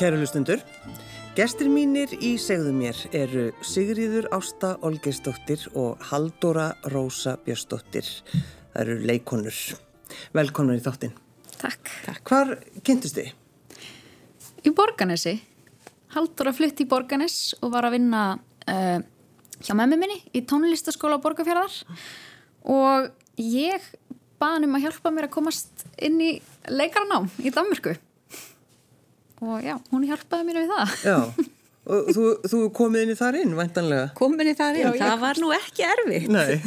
Kæru lustundur, gestir mínir í segðu mér eru Sigriður Ásta Olgeistóttir og Haldóra Rósa Björnsdóttir. Það eru leikonur. Velkonur í þáttinn. Takk. Takk. Hvar kynntust þið? Í Borganesi. Haldóra flutti í Borganes og var að vinna uh, hjá memmi minni í tónlistaskóla Borgafjörðar og ég baði um að hjálpa mér að komast inn í leikarnám í Danmörku og já, hún hjálpaði mér við það. Já, og þú, þú komið inn í þar inn, væntanlega. komin í það inn, Já, ég- það var nú ekki erfitt. Nei,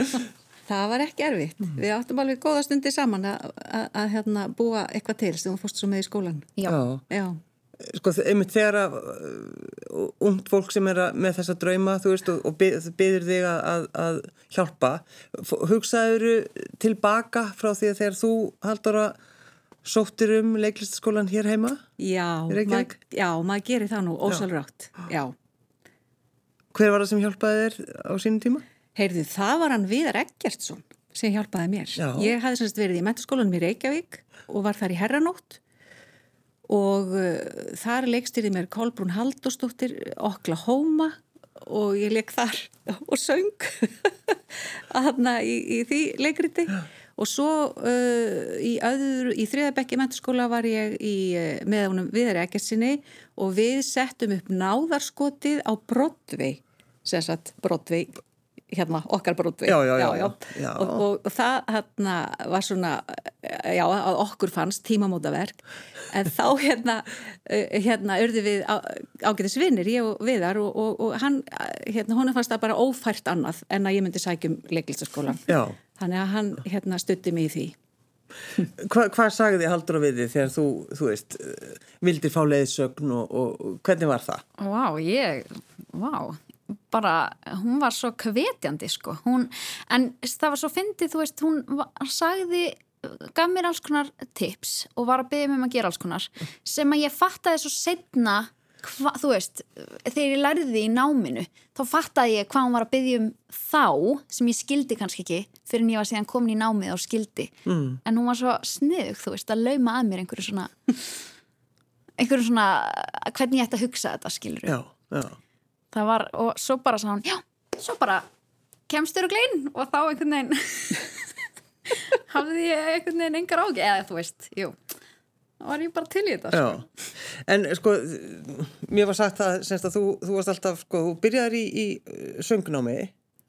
það var ekki erfitt, við áttum alveg góða stundi saman að, að, að hérna, búa eitthvað til sem þú fórst svo með í skólan Já, já. Sko, einmitt þegar að uh, ungt fólk sem er að, með þessa drauma, þú veist, og, og byður þig að, að, að hjálpa, hugsaðuru tilbaka frá því að þegar þú haldur að sóttir um leiklistaskólan hér heima? já, mað, já maður gerir það nú ósalrátt já, Hver var það sem hjálpaði þér á sínum tíma? heyrðu, það var hann Viðar Eggertsson sem hjálpaði mér Já. ég hafði semst verið í mentaskólanum í Reykjavík og var þar í herranótt og uh, þar leikstyrði mér Kolbrún Halldórsdóttir Oklahoma og ég leik þar og söng aðna í, í því leikriti og svo uh, í, í þriðabekki mentaskóla var ég í, uh, með honum viðari ekkersinni og við settum upp náðarskotið á Broadway sem sagt Broadway hérna, okkar já. Og, og, og það hérna var svona já, að okkur fannst tímamótaverk en þá hérna eh, hérna urði við á, ágætis vinnir, ég og Viðar og, og, og hann, hérna, hún fannst það bara ófært annað en að ég myndi sækjum leiklistaskólan Já. Þannig að hann hérna stutti mig í því Hva, hvað sagði Haldur á við þig þegar þú, þú veist, uh, vildir fá leiðsögn og, og, og hvernig var það? Vá, ég, vá, bara, hún var svo kvetjandi, sko, hún, en það var svo fyndið, þú veist, hún var, sagði, gaf mér alls konar tips og var að byggja mig um að gera alls konar, sem að ég fattaði svo setna, hva, þú veist, þegar ég lærði í náminu, þá fattaði ég hvað hún var að byggja um þá, sem ég skildi kannski ekki, fyrir en ég var síðan komin í námið og skildi, mm. en hún var svo sniðug, þú veist, að lauma að mér einhverju svona, einhverju svona, hvernig ég ætti að hugsa þetta, skilur Já, já. það var, og svo bara sá hann já, svo bara kemstur og glein og þá einhvern veginn hafði ég einhvern veginn engar ági, eða þú veist, jú var ég bara til í þetta sko. En sko, mér var sagt semst að þú, þú varst alltaf, sko, þú byrjaðir í, í uh, söngnámi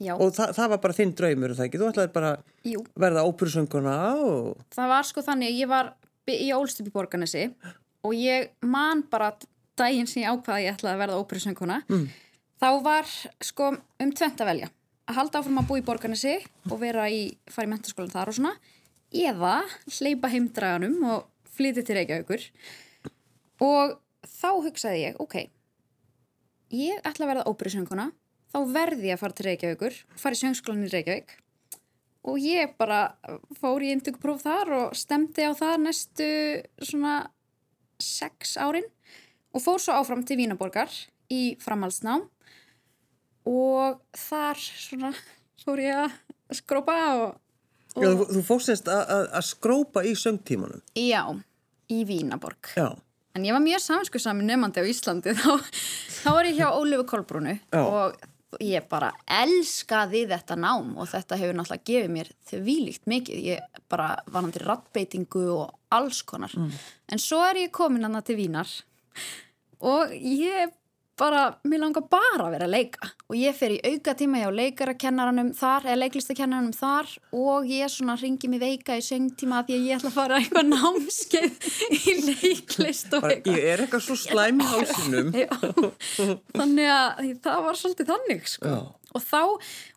Já. og það, það var bara þinn draumur, er það ekki? Þú ætlaði bara Jú. verða óperusönguna og... það var sko þannig, ég var í Borganesi og ég man bara daginn sem ég ákvaða að ég ætlaði að verða óperusönguna mm. þá var sko um tvent að velja að halda áfram að búa í Borganesi og vera í, fara í mentaskólan þar og svona eða hleypa heimdraganum og flytja til Reykjavíkur. Og þá hugsaði ég, ok ég ætla að verða óperusönguna þá verði ég að fara til Reykjavíkur fara í söngskólan í Reykjavík. Og ég bara fór í indugpróf þar og stemdi á það næstu svona sex árin og fór svo áfram til Vínaborgar í framhaldsnám. Og þar svona fór ég að skrópa og, og Já, þú, þú fórstist að, að, að skrópa í söngtímanum. já, í Vínaborg. Já, en ég var mjög samskuðsami nefnandi á Íslandi þá, þá var ég hjá Ólifu Kolbrúnu Já. og ég bara elskaði þetta nám og þetta hefur náttúrulega gefið mér þau vílíkt mikið, ég bara var hann til rattbeitingu og alls konar. En svo er ég komin hann til Vínar og ég bara, mér langar bara að vera að leika. Og ég fer í auka tíma hjá leikarakennaranum þar, eða leiklistakennaranum þar og ég svona ringi mig veika í söngtíma því að ég ætla að fara eitthvað námskeið í leiklist og eitthvað. ég er eitthvað svo slæm í hálsinum. Já, þannig að það var svolítið þannig sko. Og þá,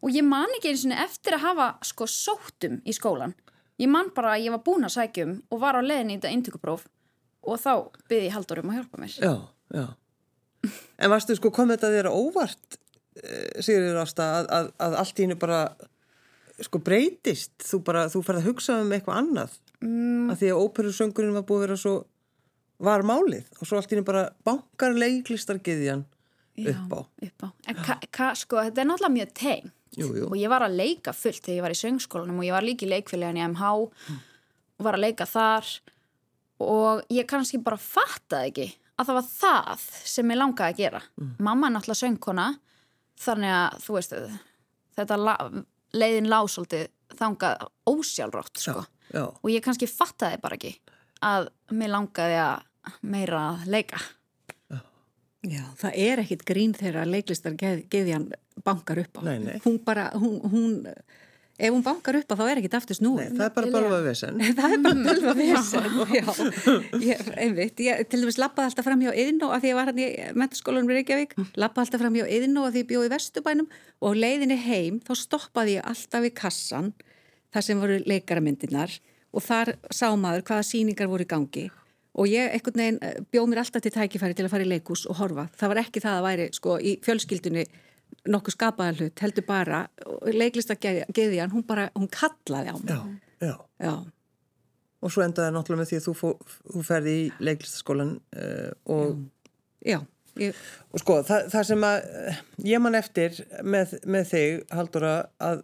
og ég man ekki eins og eftir að hafa sko sóttum í skólan. Ég man bara að ég var búin að sækjum og var á leðin í þetta eintökupróf og þá byrði ég haldur um að hjálpa mér. Já, já. En varstu, sko, kom þetta þér óvart, eh, Sigurður Ásta, að, að, að allt í hennu bara, sko, breytist? Þú bara, þú ferð að hugsa um eitthvað annað? Mm. Að því að óperusöngurinn var búið að vera svo, var málið og svo allt í hennu bara bankar leiklistargiðjan upp á. upp á. En ka, ka, sko, þetta er náttúrulega mjög tegn og ég var að leika fullt þegar ég var í söngskólanum og ég var líka í leikfélagin í MH og var að leika þar og ég kannski bara fattaði ekki að það var það sem ég langaði að gera mamma er náttúrulega söngkona þannig að þú veist þetta la, leiðin lásóldi þangað ósjálfrátt sko. Já, og ég kannski fattaði bara ekki að mér langaði að meira að leika Já, það er ekkit grín þegar leiklistar geð, geðjan bankar upp á. Nei, nei. Hún bara, hún, hún, ef hún bankar upp á þá er ekkit aftur snúið. Nei, það er bara bölva vesen. það er bara bölva vesen, já, ég, einmitt, ég til dæmis lappaði alltaf fram hjá Yðnó að því ég var hann í mentaskólanum í Reykjavík, lappaði alltaf fram hjá Yðnó að því ég bjóði í Vesturbænum og á leiðinni heim þá stoppaði ég alltaf í kassan þar sem voru leikaramyndinar og þar sá maður hvaða síningar voru í gangi og ég einhvern veginn eh, bjóð mér alltaf til tækifæri til að fara í leikús og horfa. Það var ekki það að væri sko í fjölskyldunni nokkuð skapaða hlut, heldur bara leiklistageðjan, hún bara, hún kallaði á mig. Já, já. Já. Og svo endaði náttúrulega með því að þú, fó, þú ferði í leiklistaskólan uh, og, Já, ég, og sko, það, það sem að eh, ég man eftir með, með þig, Halldóra, að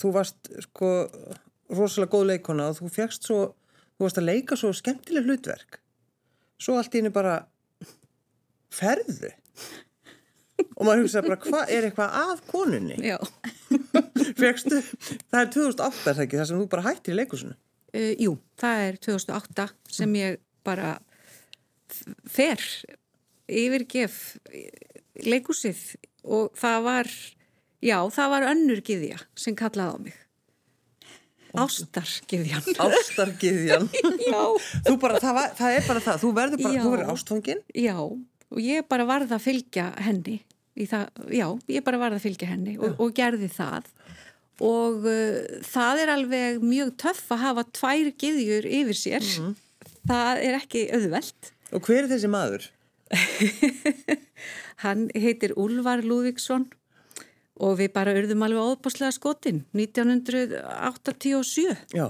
þú varst sko rosalega góð leikona og þú fegst svo, þú varst að leika svo skemmtileg hlutverk. Svo allt í henni bara ferðu. Og maður hugsaði bara, hvað er eitthvað að konunni? já. Fegstu, það er 2008 er það ekki, það sem þú bara hættir í leikusinu. Uh, jú, það er 2008 sem ég bara fer yfirgef leikúsið og það var, já, það var önnur giðja sem kallaði á mig. Ástargiðjan. Ástargiðjan. Bara, það, var, það er bara það, þú verður bara, Já. þú verður ástfangin. Já, og ég bara varð að fylgja henni. Það, já, ég bara varð að fylgja henni og, og gerði það. Og uh, það er alveg mjög töff að hafa tvær giðjur yfir sér. Það er ekki auðvelt. Og hver er þessi maður? Hann heitir Úlvar Lúðvíksson og við bara urðum alveg óbáslega skotin 1987. Já.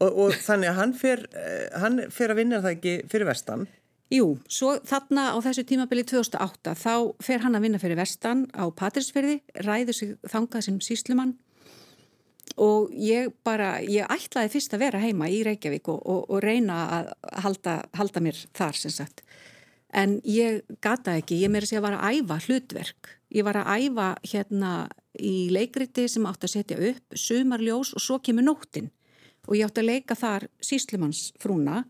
Og, og þannig að hann fer, eh, hann fer að vinna það ekki fyrir vestan. Jú, svo þarna á þessu tímabili 2008 þá fer hann að vinna fyrir vestan á Patrísfyrði, ræður sig þangað sem síslumann og ég bara, ég ætlaði fyrst að vera heima í Reykjavík og, og, og reyna að halda, halda mér þar sem sagt. En ég gata ekki, ég meira að segja að var að æfa hlutverk. Ég var að æfa hérna í leikriti sem átti að setja upp, sumarljós og svo kemur nóttin og ég átti að leika þar síslumannsfrúna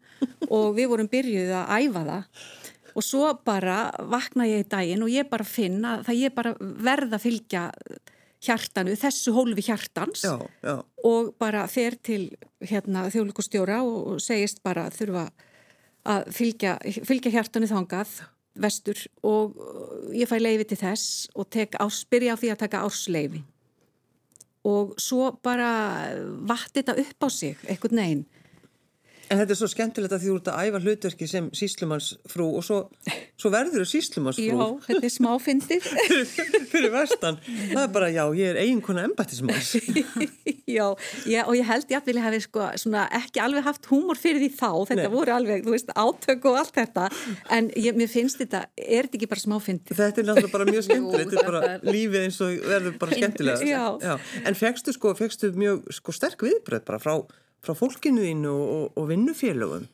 og við vorum byrjuð að æfa það. Og svo bara vakna ég í daginn og ég bara finn að það ég bara verða að fylgja hjartanu, þessu hólfi hjartans. Já, já. og bara fer til hérna, þjóðlíkustjóra og, segist bara þurfa að fylgja, fylgja hjartanu þangað vestur. Og ég fæ leifi til þess og tek ás, byrja á því að taka ársleifi og svo bara vatti þetta upp á sig, einhvern veginn En þetta er svo skemmtilegt að því þú ert að æfa hlutverki sem síslumannsfrú og svo, svo verður þú síslumannsfrú Já, þetta er smáfindið fyrir vestan. Það er bara, já, ég er eiginkona embættismanns. Já, já, og ég held ég að vilja hafi sko, svona, ekki alveg haft húmor fyrir því þá, þetta Nei. voru alveg, þú veist, átök og allt þetta, en ég, mér finnst þetta, er þetta ekki bara smáfindið? Þetta er náttúrulega bara mjög skemmtilegt, þetta er bara lífið eins og verður bara skemmtilega. Já. En fegstu sko, fegstu mjög sko frá, fólkinu þínu og, og, vinnufélögum.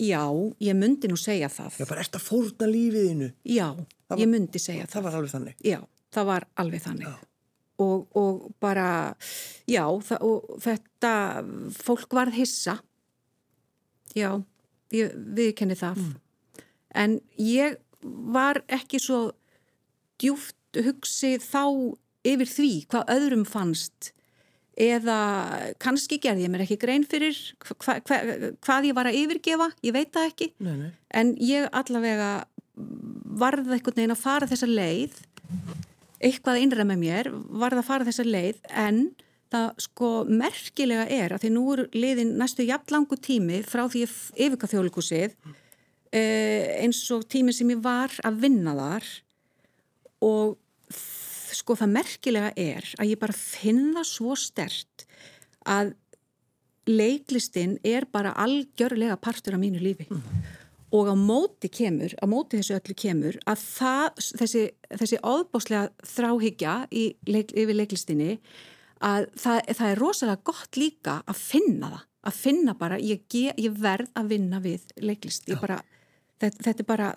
Já, ég myndi nú segja það. Já, bara ert að fórna lífið þínu. Já, var- ég myndi segja það. Það var alveg þannig. Já, það var alveg þannig. Og, og bara, já, það, og þetta, fólk varð hissa. Já, ég viðkenni það. En ég var ekki svo djúft hugsið þá yfir því hvað öðrum fannst eða kannski gerði ég mér ekki grein fyrir hva, hva, hvað ég var að yfirgefa, ég veit það ekki. Nei, nei. En ég allavega varð einhvern veginn að fara þessa leið, eitthvað innra með mér, varð að fara þessa leið, en það sko merkilega er að því nú er liðin næstu jafnlangu tími frá því ég yfirka þjóðlíkusið, eh, eins og tími sem ég var að vinna þar og þ- sko það merkilega er að ég bara finn það svo stert að leiklistin er bara algjörlega partur af mínu lífi. Og á móti kemur, á móti þessu öllu kemur að það, þessi, þessi óbáslega þráhyggja í leik, yfir leiklistinni að það, það er rosalega gott líka að finna það, að finna bara ég, ég verð að vinna við leiklist, ég bara þetta, þetta er bara,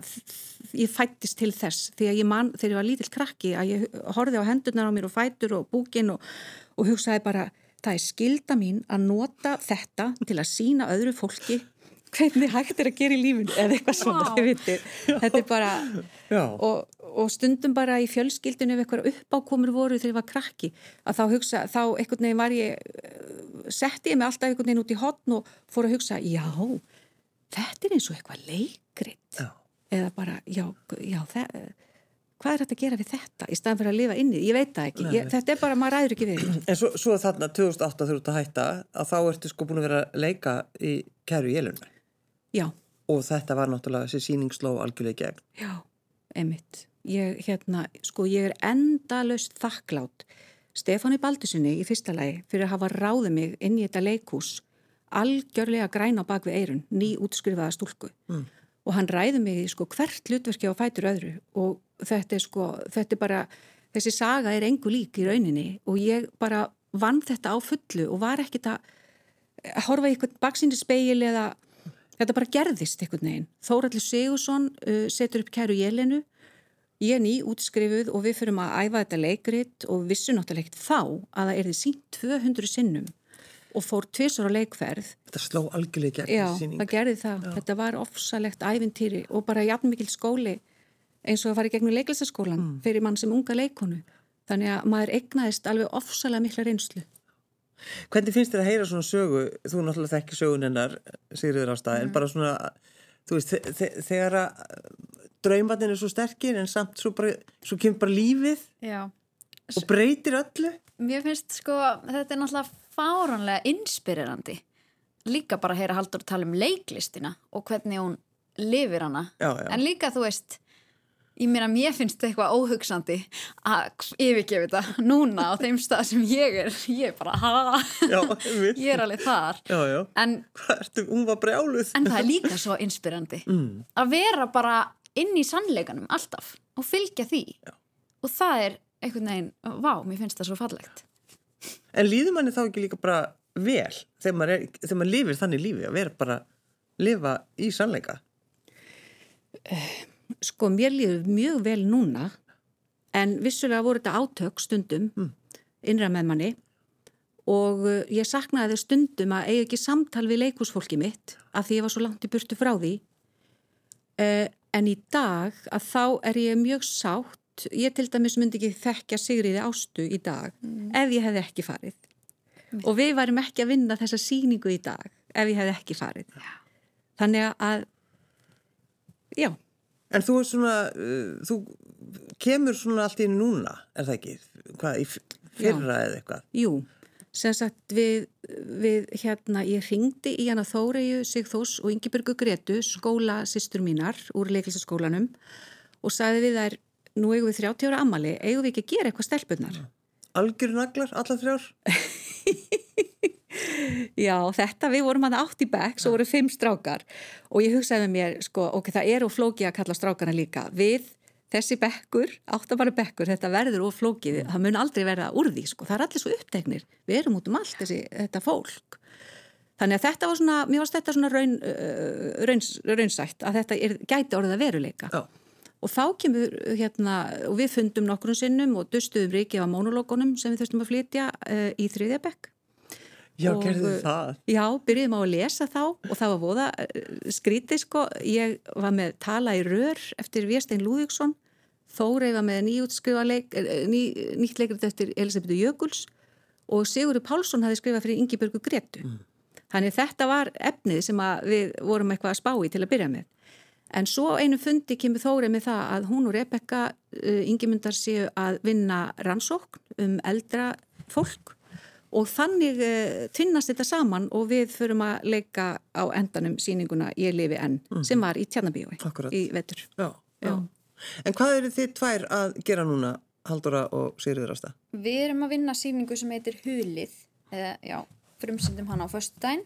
ég fættist til þess. Því að ég mann þegar ég var lítill krakki að ég horfið á hendurnar á mér og fætur og búkin og, og hugsaði bara það er skilda mín að nota þetta til að sína öðru fólki hvernig hægt er að gera í lífinu eða eitthvað svona, wow. þetta er bara og, og stundum bara í fjölskyldinu ef eitthvað uppákomur voru þegar ég var krakki að þá hugsa, þá einhvern veginn var ég setti ég mig alltaf einhvern veginn út í hotn og fór að hugsa, já þetta er eins og eitthvað leikrit. Já. eða bara, já, já það, hvað er þetta að gera við þetta í staðan fyrir að lifa inni, ég veit það ekki. Ég, þetta er bara, maður ræður ekki við En svo, svo þarna 2008 þú ert að hætta að þá ertu sko búin að vera að leika í kæru í elunum Já. Og þetta var náttúrulega þessi síningsló algjörlega gegn. Já, emitt ég, hérna, sko, ég er endalust þakklátt Stefáni Baldusinni í fyrsta lagi fyrir að hafa ráðið mig inn í þetta leikús algjörlega græna bak við eirun, ný útskrifaða stúlku. Mm. og hann ræði mig sko hvert hlutverki á fætur öðru. Og þetta er sko, þetta er bara þessi saga er engu lík í rauninni. Og ég bara vann þetta á fullu og var ekkit að horfa í eitthvað baksýndi speil eða þetta bara gerðist einhvern veginn. Þóraldur Sigursson uh, setur upp kæru Jelenu. Ég er ný útskrifuð og við fyrum að æfa þetta leikrit og vissu náttúrulega ekkert þá að það er því sínt 200 sinnum og fór tvísar á leikferð. Þetta sló algjörlega gegn í síning. Já, það gerði það. Já. Þetta var ofsalegt ævintýri og bara jafn mikil skóli eins og að fara í gegnum leiklæsaskólan mm. fyrir mann sem unga leikonu. Þannig að maður egnaðist alveg ofsalega mikla reynslu. Hvernig finnst þér að heyra svona sögu, þú náttúrulega þekki sögun hennar, Sigriður Ástæð, mm. en bara svona, þú veist, þegar að draumatinn er svo sterkir en samt svo, bara, svo kemur bara lífið Já. og breytir öllu. Mér finnst sko, þetta er náttúrulega fáranlega inspirerandi. Líka bara að heyra Haldur tala um leiklistina og hvernig hún lifir hana. Já, já. en líka þú veist ég meina mér finnst þetta eitthvað óhugsandi að yfirgefa þetta núna á þeim stað sem ég er. Ég er bara ha? Já, ég er alveg þar. En, Ertu, en það er líka svo inspirandi mm. að vera bara inn í sannleikanum alltaf og fylgja því. Og það er einhvern veginn, vá, mér finnst það svo fallegt En líður manni þá ekki líka bara vel þegar maður, er, þegar maður lifir þannig lífi að vera bara lifa í sannleika? Sko mér líður mjög vel núna en vissulega voru þetta átök stundum mm. innra með manni og uh, ég saknaði stundum að eiga ekki samtal við leikúsfólki mitt af því ég var svo langt í burtu frá því uh, en í dag að þá er ég mjög sátt ég til dæmis myndi ekki þekkja Sigriði Ástu í dag mm. ef ég hef ekki farið mm. og við varum ekki að vinna þessa síningu í dag ef ég hef ekki farið já. þannig að já En þú er svona uh, þú kemur svona allt í núna er það ekki? Hvað, í fyrra já. eða eitthvað? Jú, sem sagt við, við hérna, ég ringdi í hana Þóreju Sigþós og Ingebergu Gretu skóla sýstur mínar úr leiklisaskólanum og sagði við þær nú eigum við 30 ára ammali, eigum við ekki að gera eitthvað stelpunar? Algjör naglar, alla þrjár? Já, þetta, við vorum að átt í bekk, svo voru fimm strákar og ég hugsaði með mér, sko, ok, það er og flóki að kalla strákarna líka. Við, þessi bekkur, áttabari bekkur, þetta verður og flókið, það mun aldrei verða úr því, sko, það er allir svo uppteknir. Við erum út um allt þessi, þetta fólk. Þannig að þetta var svona, mér varst þetta svona raun, uh, rauns, raunsætt að þetta er, gæti orðið að veruleika. Já. Og þá kemur hérna, og við fundum nokkur sinnum og dustuðum ríkið á mónulókonum sem við þurftum að flytja uh, í þriðjabekk. Já, og, gerðu það? Já, byrjuðum á að lesa þá og það var voða uh, skrítið sko. Ég var með tala í rör eftir Viestein Lúðíksson, Þórei var með nýjútskrifa uh, ný, nýtt leikrið eftir Elisabetu Jökuls og Sigurður Pálsson hafi skrifað fyrir Ingi Börgu Gretu. Mm. Þannig þetta var efnið sem við vorum eitthvað að spá í til að byrja með. En svo einu fundi kemur þórið með það að hún og Rebecca uh, yngimundar séu að vinna rannsókn um eldra fólk og þannig uh, finnast þetta saman og við förum að leika á endanum síninguna Ég lifi enn mm. sem var í Tjarnabíói í vetur. Já, já. En hvað eru þið tvær að gera núna, Haldóra og Sigriður Ásta? Við erum að vinna síningu sem heitir Hulið, eða já, frumsendum hana á förstu dæn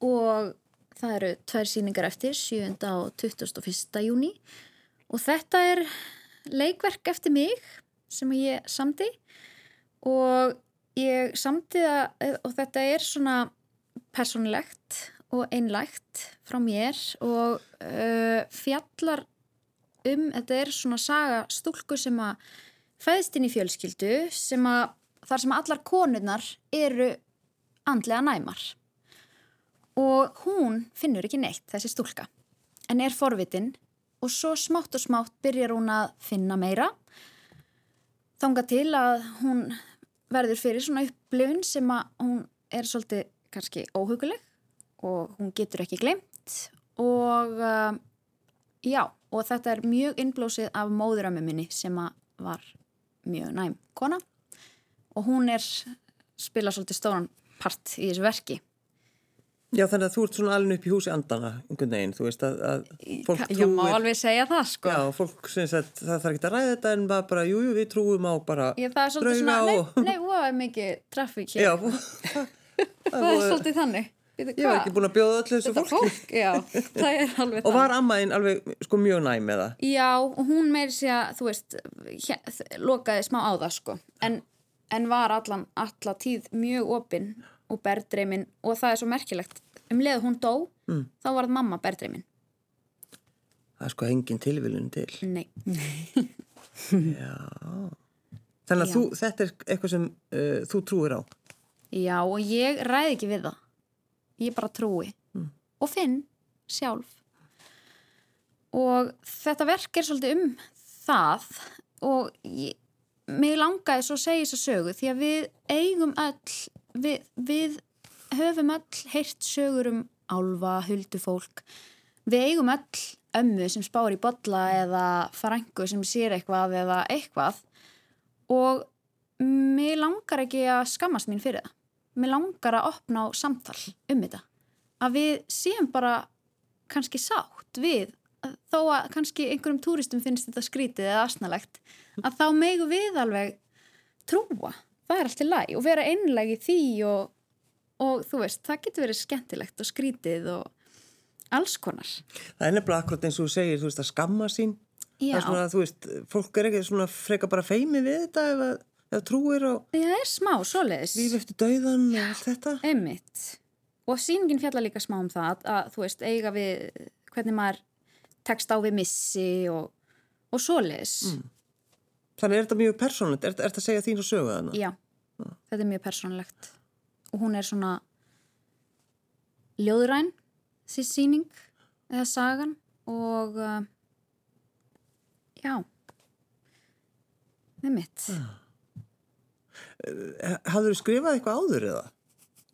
og Það eru tvær síningar eftir, 7. og 21. júni og þetta er leikverk eftir mig sem ég samti og ég samti það og þetta er svona personlegt og einlægt frá mér og uh, fjallar um, þetta er svona saga stúlku sem að fæðist inn í fjölskyldu sem að þar sem allar konurnar eru andlega næmar og hún finnur ekki neitt þessi stúlka. En er forvitin og svo smátt og smátt byrjar hún að finna meira. Þanga til að hún verður fyrir svona upplifun sem að hún er svolítið kannski óhuguleg og hún getur ekki glemt og uh, já, og þetta er mjög innblósið af móðurammu minni sem að var mjög næm kona. Og hún er spila svolítið stóran part í þessu verki Já, þannig að þú ert svona alveg upp í húsi andana einhvern veginn, þú veist að, að fólk trúir... Ég má alveg segja það, sko. Já, fólk syns að það þarf ekki að ræða þetta en bara, bara jú, jú, við trúum á bara Ég, það er svolítið svona, og... nei, nei, hvað er mikið trafík hér? Já, það er svolítið þannig. Ég hef ekki búin að bjóða öllu þessu fólki. Fólk, já, það er alveg þannig. Og var ammaðinn alveg sko mjög næm með það? Já, og hún meiri sig að, þú veist, hér, lokaði smá á það, sko. En, en var allan, og berðdreimin og það er svo merkilegt um leið hún dó, mm. þá var mamma berðdreimin. Það er sko engin tilviljun til. Nei. Já. Þannig að þú, þetta er eitthvað sem uh, þú trúir á. Já, og ég ræði ekki við það. Ég bara trúi. Mm. Og finn sjálf. Og þetta verk er svolítið um það og ég, mig langaði svo segja þess að sögu því að við eigum öll, við, við höfum öll heyrt sögur um álfa, huldufólk. Við eigum öll ömmu sem spár í botla eða frængu sem sér eitthvað eða eitthvað og mér langar ekki að skammast mín fyrir það. Mér langar að opna á samtal um þetta. Að við séum bara kannski sátt við, þó að kannski einhverjum túristum finnst þetta skrítið eða asnalegt, að þá megu við alveg trúa. Það er allt í læg og vera einleg í því og, og þú veist, það getur verið skemmtilegt og skrítið og alls konar. Það er nefnilega akkurat eins og þú segir, þú veist, að skamma sín. Já. Það er svona, þú veist, fólk er ekki svona freka bara feimi við þetta að, ef trúir og Já, það er smá, svoleiðis. líf eftir dauðan og allt þetta. Einmitt. Og síningin fjalla líka smá um það að, að þú veist, eiga við hvernig maður tekst á við missi og, og svoleiðis. Mm. Þannig er þetta mjög persónlegt, er, er þetta að segja þín og sögu þannig? Já, þetta er mjög persónlegt. Og hún er svona ljóðræn, þessi síning eða sagan og uh, já, er mitt. Hafður þú skrifað eitthvað áður eða?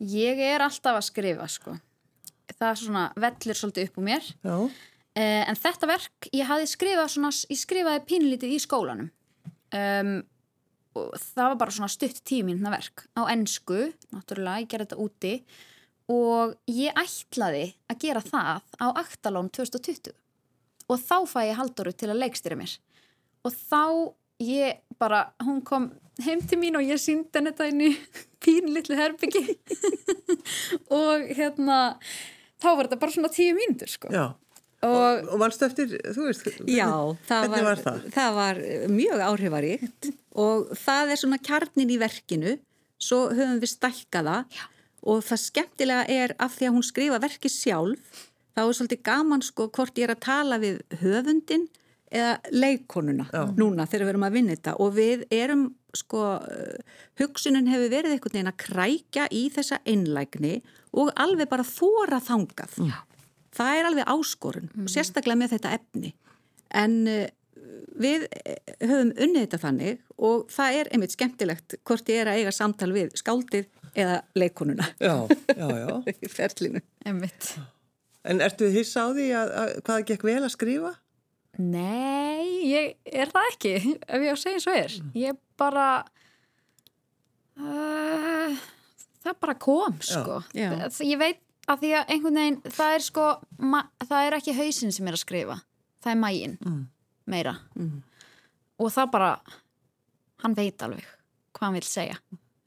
Ég er alltaf að skrifa, sko. Það er svona vellur svolítið upp úr mér. Uh, en þetta verk, ég skrifað svona, ég skrifaði pínlítið í skólanum um, og það var bara svona stutt tíminna verk á ennsku, náttúrulega, ég gerði þetta úti. Og ég ætlaði að gera það á Aktalón 2020 og þá fæ ég Halldóru til að leikstýra mér. Og þá ég bara, hún kom heim til mín og ég síndi henni þetta inn í pínlítið herbyggi og hérna þá var þetta bara svona tíu mínútur sko. Já. Og, Og, og vannstu eftir, þú veist, Já, það hvernig var, var það? það var mjög áhrifaríkt og það er svona kjarnin í verkinu svo höfum við stækkaða og það skemmtilega er af því að hún skrifa verki sjálf þá er svolítið gaman sko hvort ég er að tala við höfundin eða leikonuna Já. núna þegar við erum að vinna þetta og við erum sko hugsunin hefur verið einhvern veginn að krækja í þessa einlægni og alveg bara þóra þangað Já. Það er alveg áskorun og sérstaklega með þetta efni. En uh, við eh, höfum unnið þetta þannig og það er einmitt skemmtilegt hvort ég er að eiga samtal við skáldið eða leikonuna Já, já, já. í ferlinu. einmitt. En ertu hissa á því að, að hvað gekk vel að skrifa? Nei, ég er það ekki ef ég á að segja svo er. Ég bara uh, það bara kom sko. Ég veit að því að einhvern veginn það er sko, það er ekki hausinn sem er að skrifa, það er mægin Mm. meira og það bara hann veit alveg hvað hann vil segja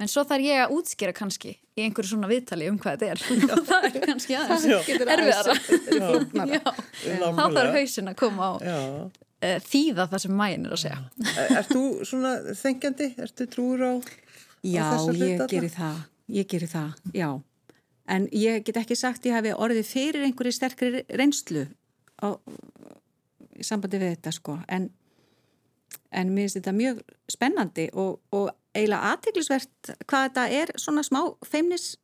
en svo þarf ég að útskýra kannski í einhverju svona viðtali um hvað þetta er það er kannski aðeins getur erfiðara. Já, þá þarf hausinn að koma á Já. uh, þýða það sem mægin er að segja Er- Ert þú svona þengjandi? Ertu trúur á, á Já, þessa hluti ég alla? geri það, ég geri það, já. En ég get ekki sagt ég hafi orðið fyrir einhverju sterkri reynslu á, í sambandi við þetta sko en, en mér finnst þetta mjög spennandi og, og eiginlega aðtiklisvert hvað þetta er svona smá feimnis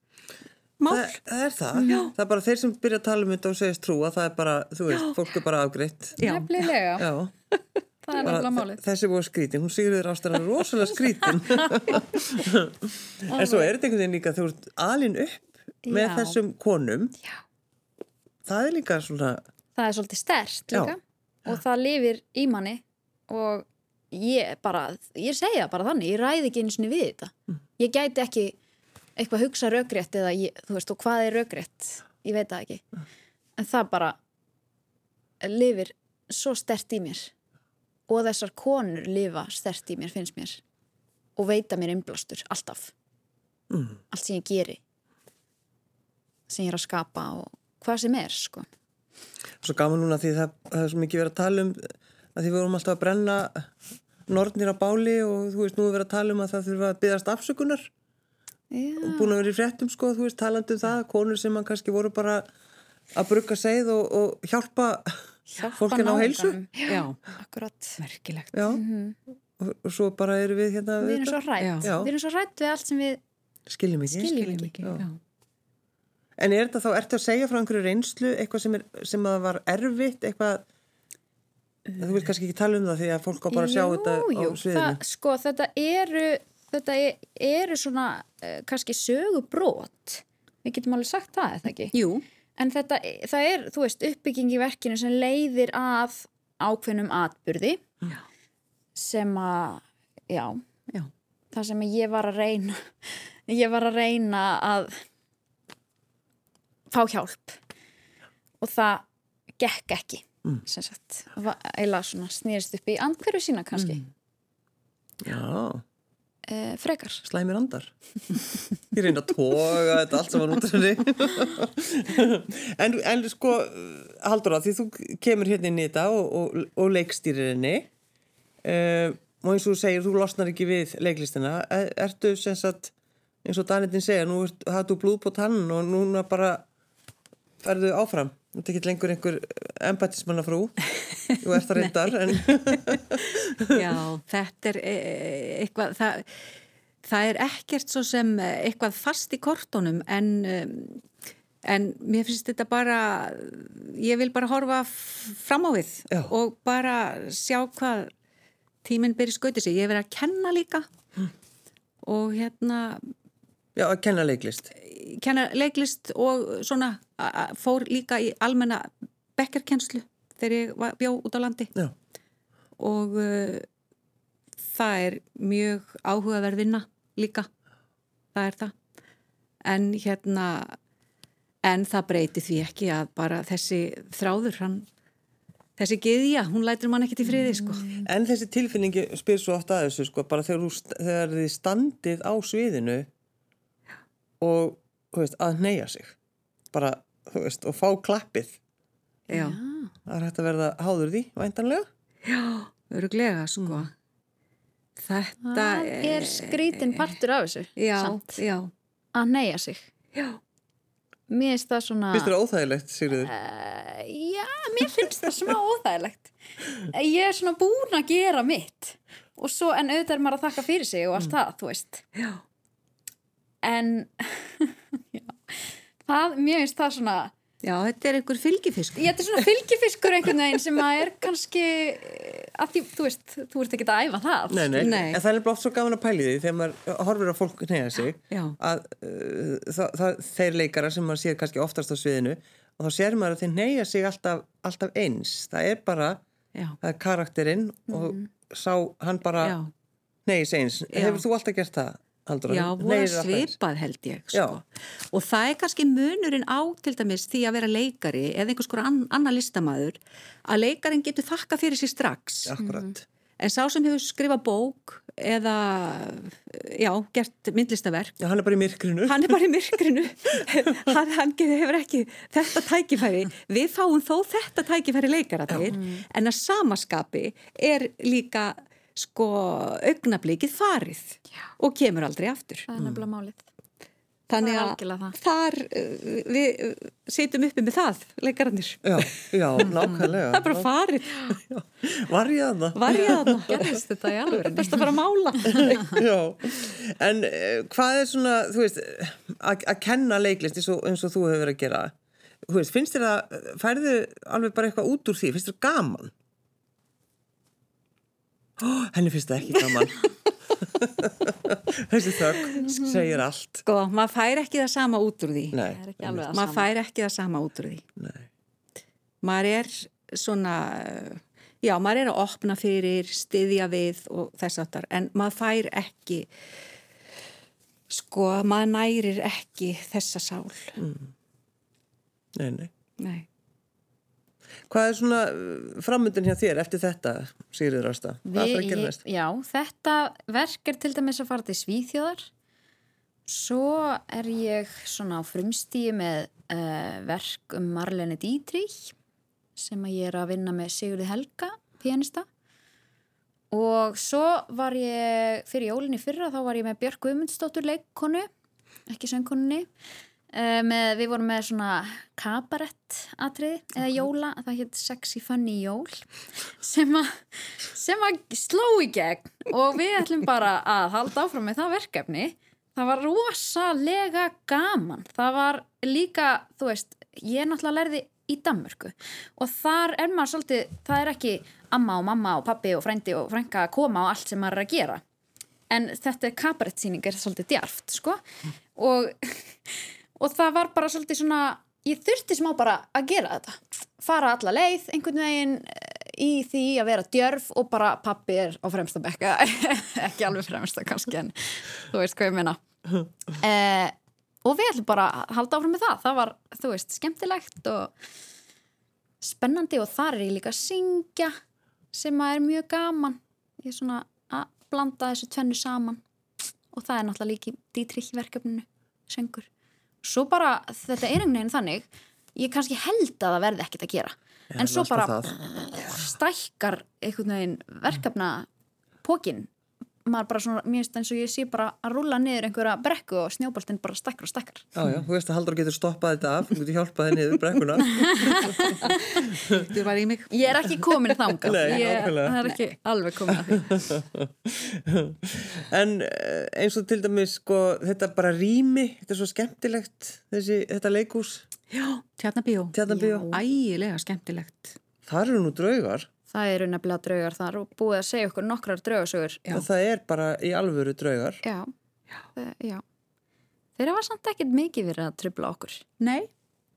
mál. Það, það er það. Já. Það er bara þeir sem byrja að tala um þetta og segist trúa, það er bara, þú veist, Já. fólk er bara afgreitt. Nefnilega. Já. Það er nefnilega málið. Þessi búið skrítin, hún sigurður ástæðan rosalega skrítin. en svo er þetta einhvern veginn líka, þú ert alin upp með Já. þessum konum. Já. Það er líka svona... Það er svolítið stert líka og það lifir í manni og ég bara, ég segja bara þannig, ég ræði ekki eins og við þetta. Mm. Ég gæti ekki eitthvað hugsa raugrétt eða ég, þú veist og hvað er raugrétt, ég veit það ekki. Mm. En það bara lifir svo stert í mér og þessar konur lifa stert í mér, finnst mér og veita mér innblástur, alltaf mm. allt sem ég geri sem ég er að skapa og hvað sem er, sko. Svo gaman núna því það, það er svo mikið verið að tala um að því við vorum alltaf að brenna nortnir á báli og þú veist nú við verið að tala um að það þurfa að byggast afsökunar. Já. og búin að vera í fréttum sko, þú veist, talandi um það konur sem man kannski voru bara að brugga segð og, og hjálpa, hjálpa fólkin á heilsu. Já, akkurat. Merkilegt. Já, mm -hmm. og, og svo bara eru við hérna Við erum svo rætt, við erum svo rætt við allt sem við skiljum ekki, skiljum ekki. En er þetta þá, ertu að segja frá einhverju reynslu, eitthvað sem, er, sem að var erfitt, eitthvað Þú vil kannski ekki tala um það því að fólk á bara að sjá jú, þetta á sviðinu. Sko þetta eru, þetta eru svona uh, kannski sögubrót. Við getum alveg sagt það, eða ekki? Jú. En þetta, það er, þú veist, uppbygging í verkinu sem leiðir að ákveðnum atbyrði já. sem að, já, já, það sem ég var að reyna, ég var að reyna að fá hjálp. Og það gekk ekki mm. sem sagt. Eila svona snýrist upp í andhverju sína kannski. Mm. Já. E, Frekar. Slæmir andar. Ég reyna að toga þetta allt sem var út af henni. En, en sko haldur á því þú kemur hérna inn í þetta og, og, og leikstýrir henni e, og eins og þú segir þú losnar ekki við leiklistina. Er, ertu sem sagt eins og Danitinn segja, nú hattu blúð på tann og núna bara ferðu áfram Þetta er ekki lengur einhver embætismannafrú, þú ert það reyndar. En... Já, þetta er e, eitthvað, það, það er ekkert svo sem eitthvað fast í kortónum en, en mér finnst þetta bara, ég vil bara horfa fram á við Já. og bara sjá hvað tíminn byrja skautið sig. Ég hef verið að kenna líka mm. og hérna... Já, að kenna leiklist kenna leiklist og svona fór líka í almenna bekkerkenslu þegar ég var, bjó út á landi. Já. og uh, það er mjög áhugaverð vinna líka. Það er það. En hérna en það breyti því ekki að bara þessi þráður hann þessi geðja, hún lætir mann ekki til friði sko. En þessi tilfinningi spyr svo oft að þessu sko, bara þegar, þegar þið standið á sviðinu og veist, að neyja sig. Bara, þú veist, og fá klappið. Já. Það er hægt að verða háður því, væntanlega. Já, öruglega, sko. Mm. Þetta er, er skrítin partur af þessu Já, samt. já. Að neyja sig. Já. Mér finnst það svona Finnst það óþægilegt, Sigriður? Uh, já, mér finnst það smá óþægilegt. Ég er svona búin að gera mitt. Og svo, en auðvitað er maður að þakka fyrir sig og allt mm. það, þú veist. Já. En það, mér finnst það svona Já, þetta er einhver fylgifiskur Já, þetta er svona fylgifiskur einhvern veginn sem að er kannski að því, þú veist, þú ert ekki að æfa það Nei, nei, nei. en það er blótt svo gaman að pæli því þegar maður horfir á fólk neyja sig Já. að uh, það, það, þeir leikara sem maður sér kannski oftast á sviðinu og þá sér maður að þeir neyja sig alltaf, alltaf eins, það er bara Já. það er karakterinn og mm. sá hann bara neyja sig eins, hefur þú alltaf gert það? Haldur, Já, voru svipað held ég sko. og það er kannski munurinn á til dæmis því að vera leikari eða einhvers konar an, annar listamæður að leikarin getur þakka fyrir sér strax. Mm. en sá sem hefur skrifað bók eða já, gert myndlistaverk Já, hann er bara í myrkrinu. hann er bara í myrkrinu. Hann, hann hefur ekki þetta tækifæri. Við fáum þó þetta tækifæri leikara til mm. en að samaskapi er líka sko augnablikið farið Já. og kemur aldrei aftur. Það er nefnilega málið. Þannig Það er að það. þar uh, við uh, sitjum uppi með það, leikararnir. Já, já, nákvæmlega. Það er bara farið, Var ég að það? var ég þarna. Gerðist þetta í alveg? Best að fara að mála. Já, en uh, hvað er svona, þú veist, að að kenna leiklist eins og, eins og þú hefur verið að gera, þú veist, finnst þér að, færðu alveg bara eitthvað út úr því, finnst þér gaman? Ó, henni finnst það ekki gaman. Þessi þögg segir allt. Sko, maður fær ekki það sama út úr því. Nei, Það er ekki alveg það Maður sama. fær ekki það sama út úr því. nei, Maður er svona, já, maður er að opna fyrir, styðja við og þess aftar, en maður fær ekki, sko, maður nærir ekki þessa sál. nei, nei. Nei. Hvað er svona framöndin hjá þér eftir þetta, Sigriður Ásta? Hvað fyrir að gera næst? já, þetta verk er til dæmis að fara til Svíþjóðar svo er ég svona á frumstíu með uh, verk um Marlene Dietrich sem að ég er að vinna með Sigurði Helga, pianista og svo var ég fyrir jólinni fyrra þá var ég með Björk Guðmundsdóttur leikkonu ekki söngkonunni með, við vorum með svona kabarett atriði eða jóla, það hétt Sexy Funny Jól sem að sem að sló í gegn. Og við ætlum bara að halda áfram með það verkefni. Það var rosalega gaman. Það var líka, þú veist ég náttúrulega lærði í Danmörku. Og þar er maður svolítið það er ekki amma og mamma og pappi og frændi og frænka að koma á allt sem maður er að gera. En þetta er kabarettsýning er svolítið djarft, sko. Og og það var bara svolítið svona ég þurfti smá bara að gera þetta. Fara alla leið, einhvern veginn eh, í því að vera djörf og bara pappi er á fremsta bekka ekki alveg fremsta kannski en þú veist hvað ég meina. Eh, og við ætlum bara að halda áfram með það. Það var, þú veist, skemmtilegt og spennandi og þar er ég líka að syngja sem að er mjög gaman. Ég er svona að blanda þessu tvennu saman. Og það er náttúrulega líki Dietrich verkefninu, söngur svo bara, þetta er einhvern veginn þannig ég kannski held að það verði ekkert að gera. En svo bara stækkar einhvern veginn verkefna pókin maður bara svona, mér finnst eins og ég sé bara að rúla niður einhverja brekku og snjóboltinn bara stækkar og stækkar Já, já, þú veist að Haldur getur stoppað þetta af, þú getur hjálpað henni yfir brekkuna. Þú var í mig. ég er ekki komin þangað Nei, ég, nákvæmlega. það er ekki alveg komin að því En eh, eins og til dæmis, sko, þetta bara rými, þetta er svo skemmtilegt, þessi, þetta leikús, Já, tjarnabíó. Ægilega skemmtilegt. þar eru nú draugar, það eru nefnilega draugar þar og búið að segja okkur nokkrar draugasögur það er bara í alvöru draugar. já, já. já. þeir hafa samt ekkert mikið verið að trubla okkur Nei,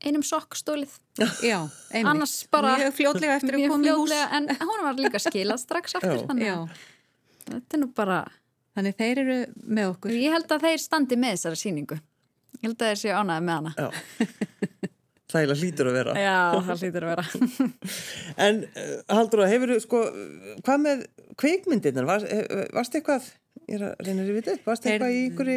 einum sokk stólið já, einmitt. annars bara Mjög fljótlega eftir að koma í hús. en hún var líka skilað strax aftur Já. þannig Já, að þetta er nú bara þannig þeir eru með okkur. ég held að þeir standi með þessari síningu ég held að þeir séu ánæði með hana Já, það hlýtur að vera. já, það hlýtur að vera En uh, Haldur, hefur þú, sko, hvað með kveikmyndirnar, Var, eh, varst eitthvað, ég er að reyna að þetta upp, varst eitthvað í ykkur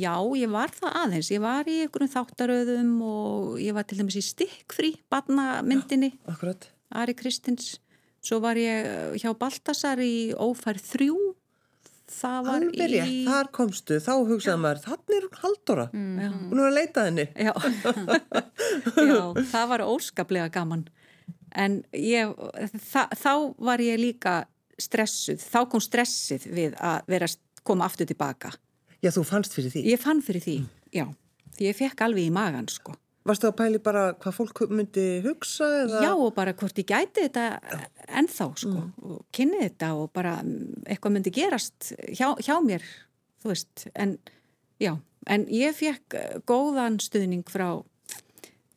Já, ég var það aðeins. Ég var í einhverjum þáttaröðum og ég var til dæmis í stikkfrí, barnamyndinni, akkurat, Ari Kristins. Svo var ég eh, hjá Baltasar í Ófærð 3. Það var alveg rétt, í... þar komstu, þá hugsaði maður, þannig er hún Haldóra, hún er að leita henni. Já. Já, það var óskaplega gaman. En ég, þa, þá var ég líka stressuð. Þá kom stressið við að vera koma aftur tilbaka. Já, þú fannst fyrir því. Ég fann fyrir því, já. Því ég fekk alveg í magan, sko. Varstu að pæli bara hvað fólk myndi hugsa eða? Já, og bara hvort ég gæti þetta ennþá, sko. Og kynni þetta og bara mm, eitthvað myndi gerast hjá, hjá mér, þú veist. En, já, en ég fekk eh, góðan stuðning frá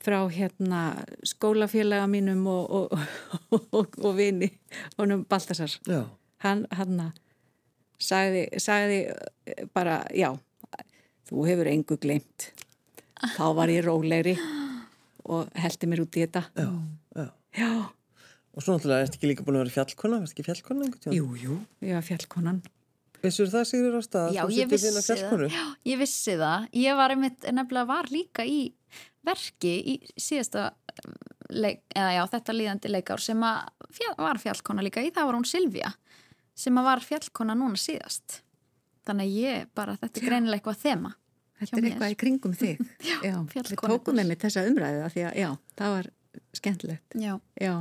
frá hérna skólafélaga mínum og, og, og, og vini honum Baltasar Já, hann, hann sagði, sagði eh, bara já, þú hefur engu glemt þá var ég rólegri og heldi mér út í þetta já, já. já, Og svo náttúrulega ertu ekki líka búin að vera fjallkona, varst ekki fjallkona einhvern tíma? jú, jú ég var fjallkonan Vissur það Sigur Ásta? að Já, ég vissi það. Já, ég vissi það. Ég var einmitt, nefnilega var líka í verki í síðasta leik, eða já, þetta líðandi leikár sem að fjall, var fjallkona líka í, það var hún Silvía sem að var fjallkona núna síðast. Þannig að ég bara, þetta er greinilega eitthvað þema. Þetta er eitthvað í kringum þig. Já, Við fjallkonurnar. tókum með mig þessa umræðu af því að, já, það var skemmtilegt. Já, Já,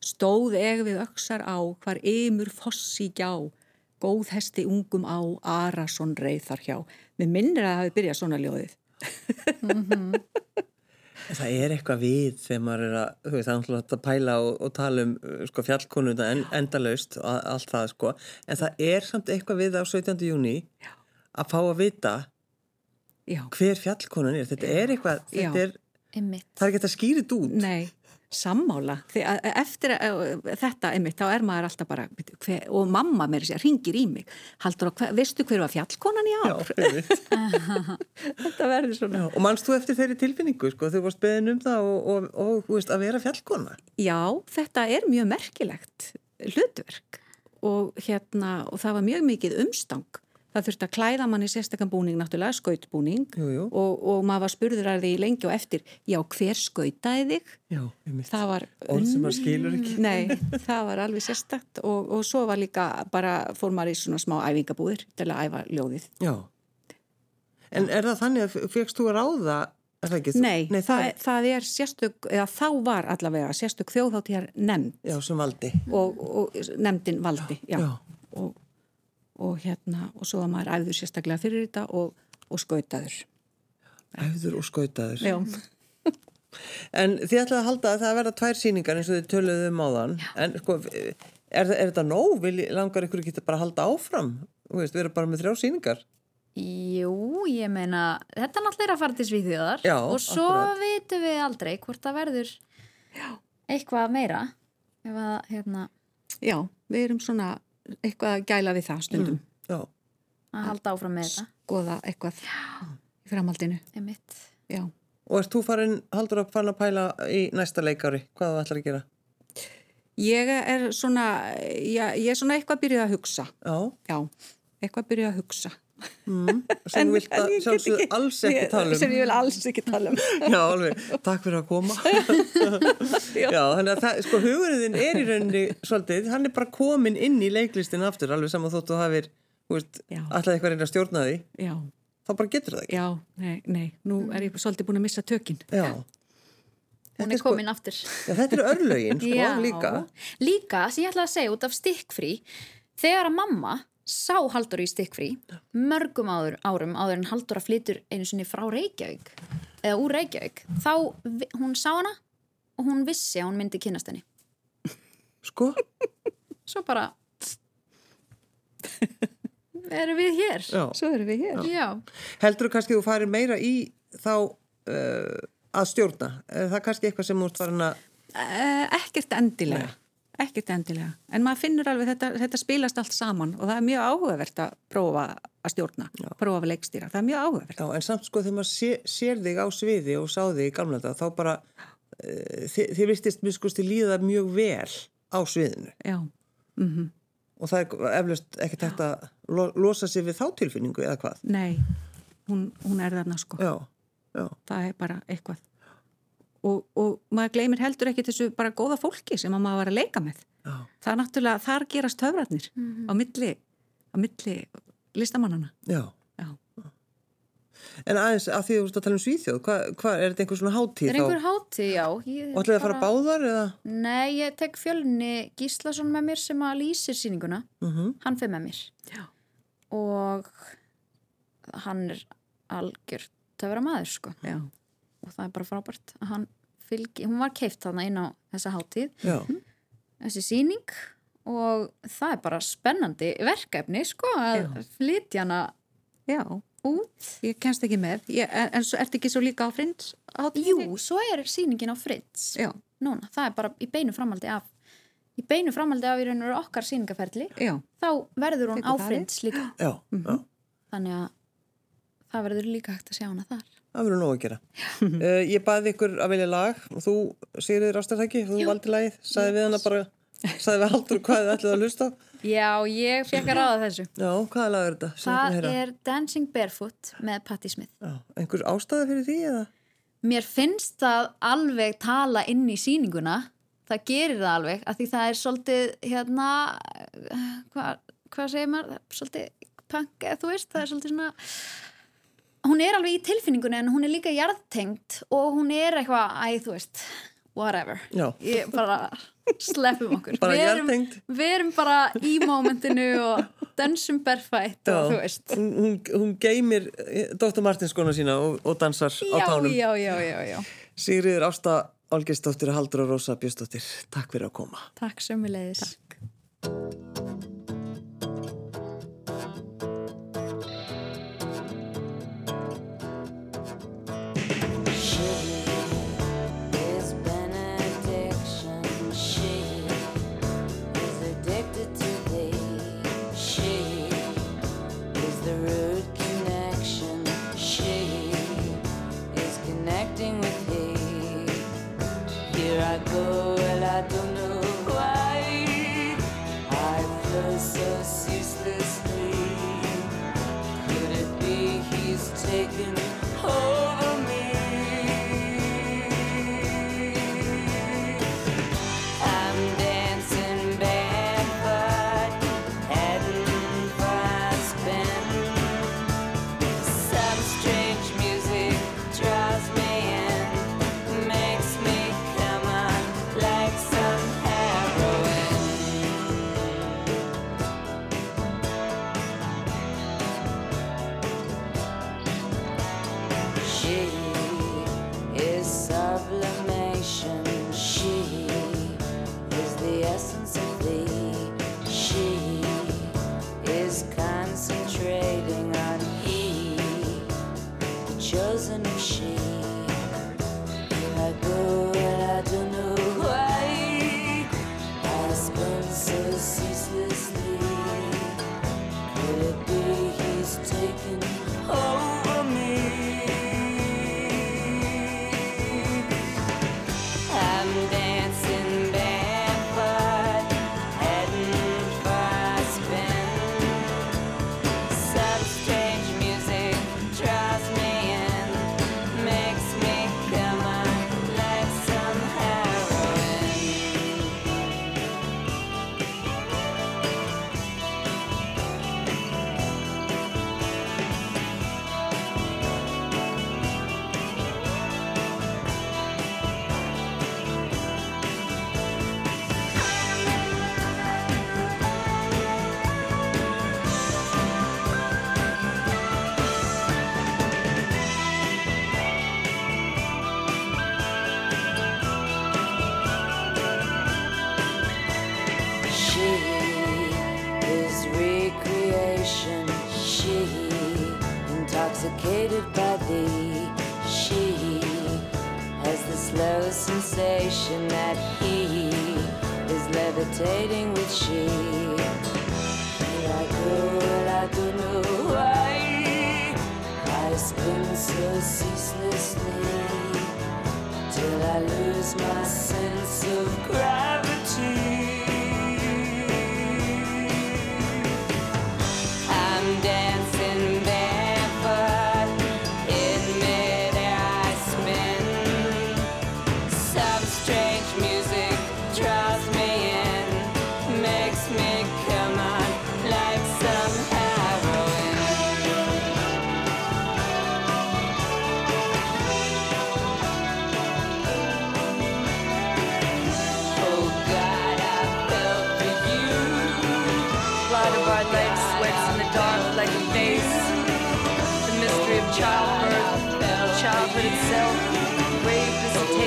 stóð eg við öksar á hvar ymur fossi gjá, góð hesti ungum á, Arason reið þar hjá. Mér minnir að það hafi byrjað svona ljóðið. Það er eitthvað við þegar maður er að, þú veist, það er hægt að pæla og, og tala um sko, fjallkonuna en, endalaust og allt það sko, en það er samt eitthvað við á 17. júni að fá að vita Já, hver fjallkonan er. Þetta er eitthvað, þetta Já. er, það er ekki þetta út. nei, sammála. Að eftir að, þetta einmitt, þá er maður alltaf bara, "Bíddu, hver, og mamma mér ringir í mig. Haldur á, veistu hver var fjallkonan í Já, ár? einmitt. þetta verður svona. Já, og mannst þú eftir þeirri tilfinningu, sko, þú varst beðin um það og, og, og, veist, að vera fjallkona? Já, þetta er mjög merkilegt hlutverk og hérna, og það var mjög mikið umstang. Það þurfti að klæða mann í sérstakann búning, náttúrulega, skautbúning Jú, jú. og, og maður var spurður að því lengi og eftir, já, hver skautaði þig? Já. Það var Orð sem maður skilur ekki. Nei, það var alveg sérstakt og, og svo var líka bara, fór maður í svona smá æfingabúðir til að æfa ljóðið. Já. En er það þannig að fegst þú að ráða, Nei, Nei, það, það, það er sérstök, eða þá var allavega sérstök þjóðháttíðar nefnd Já, sem valdi. og, og nefndin valdi, já. Já. Og, og hérna, og svo var maður æfður sérstaklega fyrir þetta og, og skautaður. Æfður og skautaður. Já. En þið ætlaði að halda að það verða tvær síningar eins og þið töluðu um áðan. En sko, er, er þetta nóg? Vil, langar ykkur ekki bara að halda áfram? Þú veist, við erum bara með þrjá síningar. Jú, ég meina, þetta er náttúrulega að fara til Svíþjóðar Já, og svo akkurat. vitum við aldrei hvort það verður eitthvað meira ef að, hérna, Já, við erum svona eitthvað að gæla við það stundum. Já. að halda áfram með þetta Skoða eitthvað í framhaldinu. Já. Og ert þú farin, haldur að fara að pæla í næsta leikári? Hvað þú ætlar að gera? Ég er svona, já, ég er svona eitthvað byrjuð að hugsa. Já. Já, eitthvað byrjuð að hugsa. Mm. Sem þú vilt sjálfsögðu alls ekki tala um. Sem ég vil alls ekki tala um. Já, alveg. Takk fyrir að koma. Já, þannig að það, sko, hugurinn er í rauninni svolítið, hann er bara komin inn í leiklistin aftur, alveg saman þóttu þú hafir, þú veist, alltaf eitthvað reyna að stjórna því, Já, þá bara getur það ekki. já, nei, nei, nú er ég svolítið búin að missa tökinn. Já. Hún er sko- komin aftur. Já, þetta eru örlögin, sko, líka. Líka, sem ég ætlaði að segja út af stikkfrí, þegar að mamma sá Haldur í stikkfrí mörgum áður, árum áður en Haldur að flytur einu sinni frá Reykjavík eða úr Reykjavík, þá vi- hún sá hana og hún vissi að hún myndi kynast henni. Sko, Svo bara erum við hér. já. Svo erum við hér. Já. Heldur þú kannski þú farir meira í þá uh, að stjórna? Er það kannski eitthvað sem þú ert farin að, Eh, ekkert endilega. Ekkert endilega. En maður finnur alveg þetta, þetta spilast allt saman og það er mjög áhugavert að prófa að stjórna, prófa að leikstýra. Það er mjög áhugavert. já, en samt sko þegar maður sé, sér þig á sviði og sá þig í gamla þetta, þá bara, uh, þið, vistist mjög skusti líða mjög vel á sviðinu. Já. Mm Og það er eflust ekkert hægt að lo losa sig við þá tilfinningu eða hvað? Nei, hún, hún er þarna sko. Já, já, Það er bara eitthvað. Og, og maður gleymir heldur ekki þessu bara góða fólki sem að maður var að leika með. já. Það er náttúrulega, þar gerast höfratnir á milli, á milli listamannana. Já. Já. En aðeins að því þú ert að tala um Svíþjóð, hvað, hva, er þetta einhver svona hátíð Er einhver hátíð, já. Og ætlaði að fara báðar eða? Nei, ég tek fjölni Gíslason með mér sem að lýsir sýninguna. Mm Hann fyrir með mér. Já. Og hann er algjör töfra maður, sko. Já. Og það er bara frábært að hann fylgi, hún var keift þarna inn á þessa hátíð, Já, þessi sýning og það er bara spennandi verkefni, sko, að Já. flytja hana Já. út. Ég kennst ekki með. Ég, en, en svo ertu ekki svo líka á frins? Jú, svo er sýningin á Fritz. Núna, það er bara í beinu framaldi af í beinu framaldi af í raun og veru okkar sýningaferli Já. þá verður hún Tekur á? Fritz líka já, já. þannig að það verður líka hægt að sjá hana þar Það verður nóg að gera. uh, ég baði ykkur að velja lag. Og þú, Sigriður Ástarþæki, þú valdi lagið, sagði við hana bara, sagði við haldur hvað þið ætlið að hlusta. Já, ég fekk að ráða þessu. Já, hvaða lag er þetta? Það er Dancing Barefoot með Patti Smith. Já, einhver ástæða fyrir því eða? Mér finnst það alveg tala inn í sýninguna. Það gerir það alveg af því það er svolítið hérna hvað hva segir maður, svolítið punk eða þú veist, það er svolítið svona hún er alveg í tilfinningunni en hún er líka jarðtengt og hún er eitthvað, æ, þú veist whatever, ég bara sleppum okkur, bara við, erum, við erum bara í mómentinu og dansum berfætt og þú veist. Hún, hún geymir eh, Dr. Martins skona sína og, og dansar já, á tánum. já, já, Sigriður Ásta Olgeistóttir og Haldur og Rósa Bjöstóttir takk fyrir að koma. Takk sömulegis Takk. he's taken hold?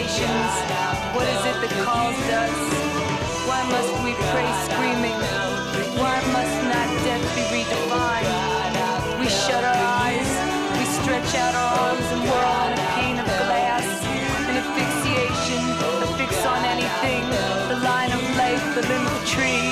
nations. What is it that calls us? Why must we pray screaming? Why must not death be redefined? We shut our eyes, we stretch out our arms and we're on in a pane of glass. An asphyxiation, a fix on anything, the line of life, the limb of a tree.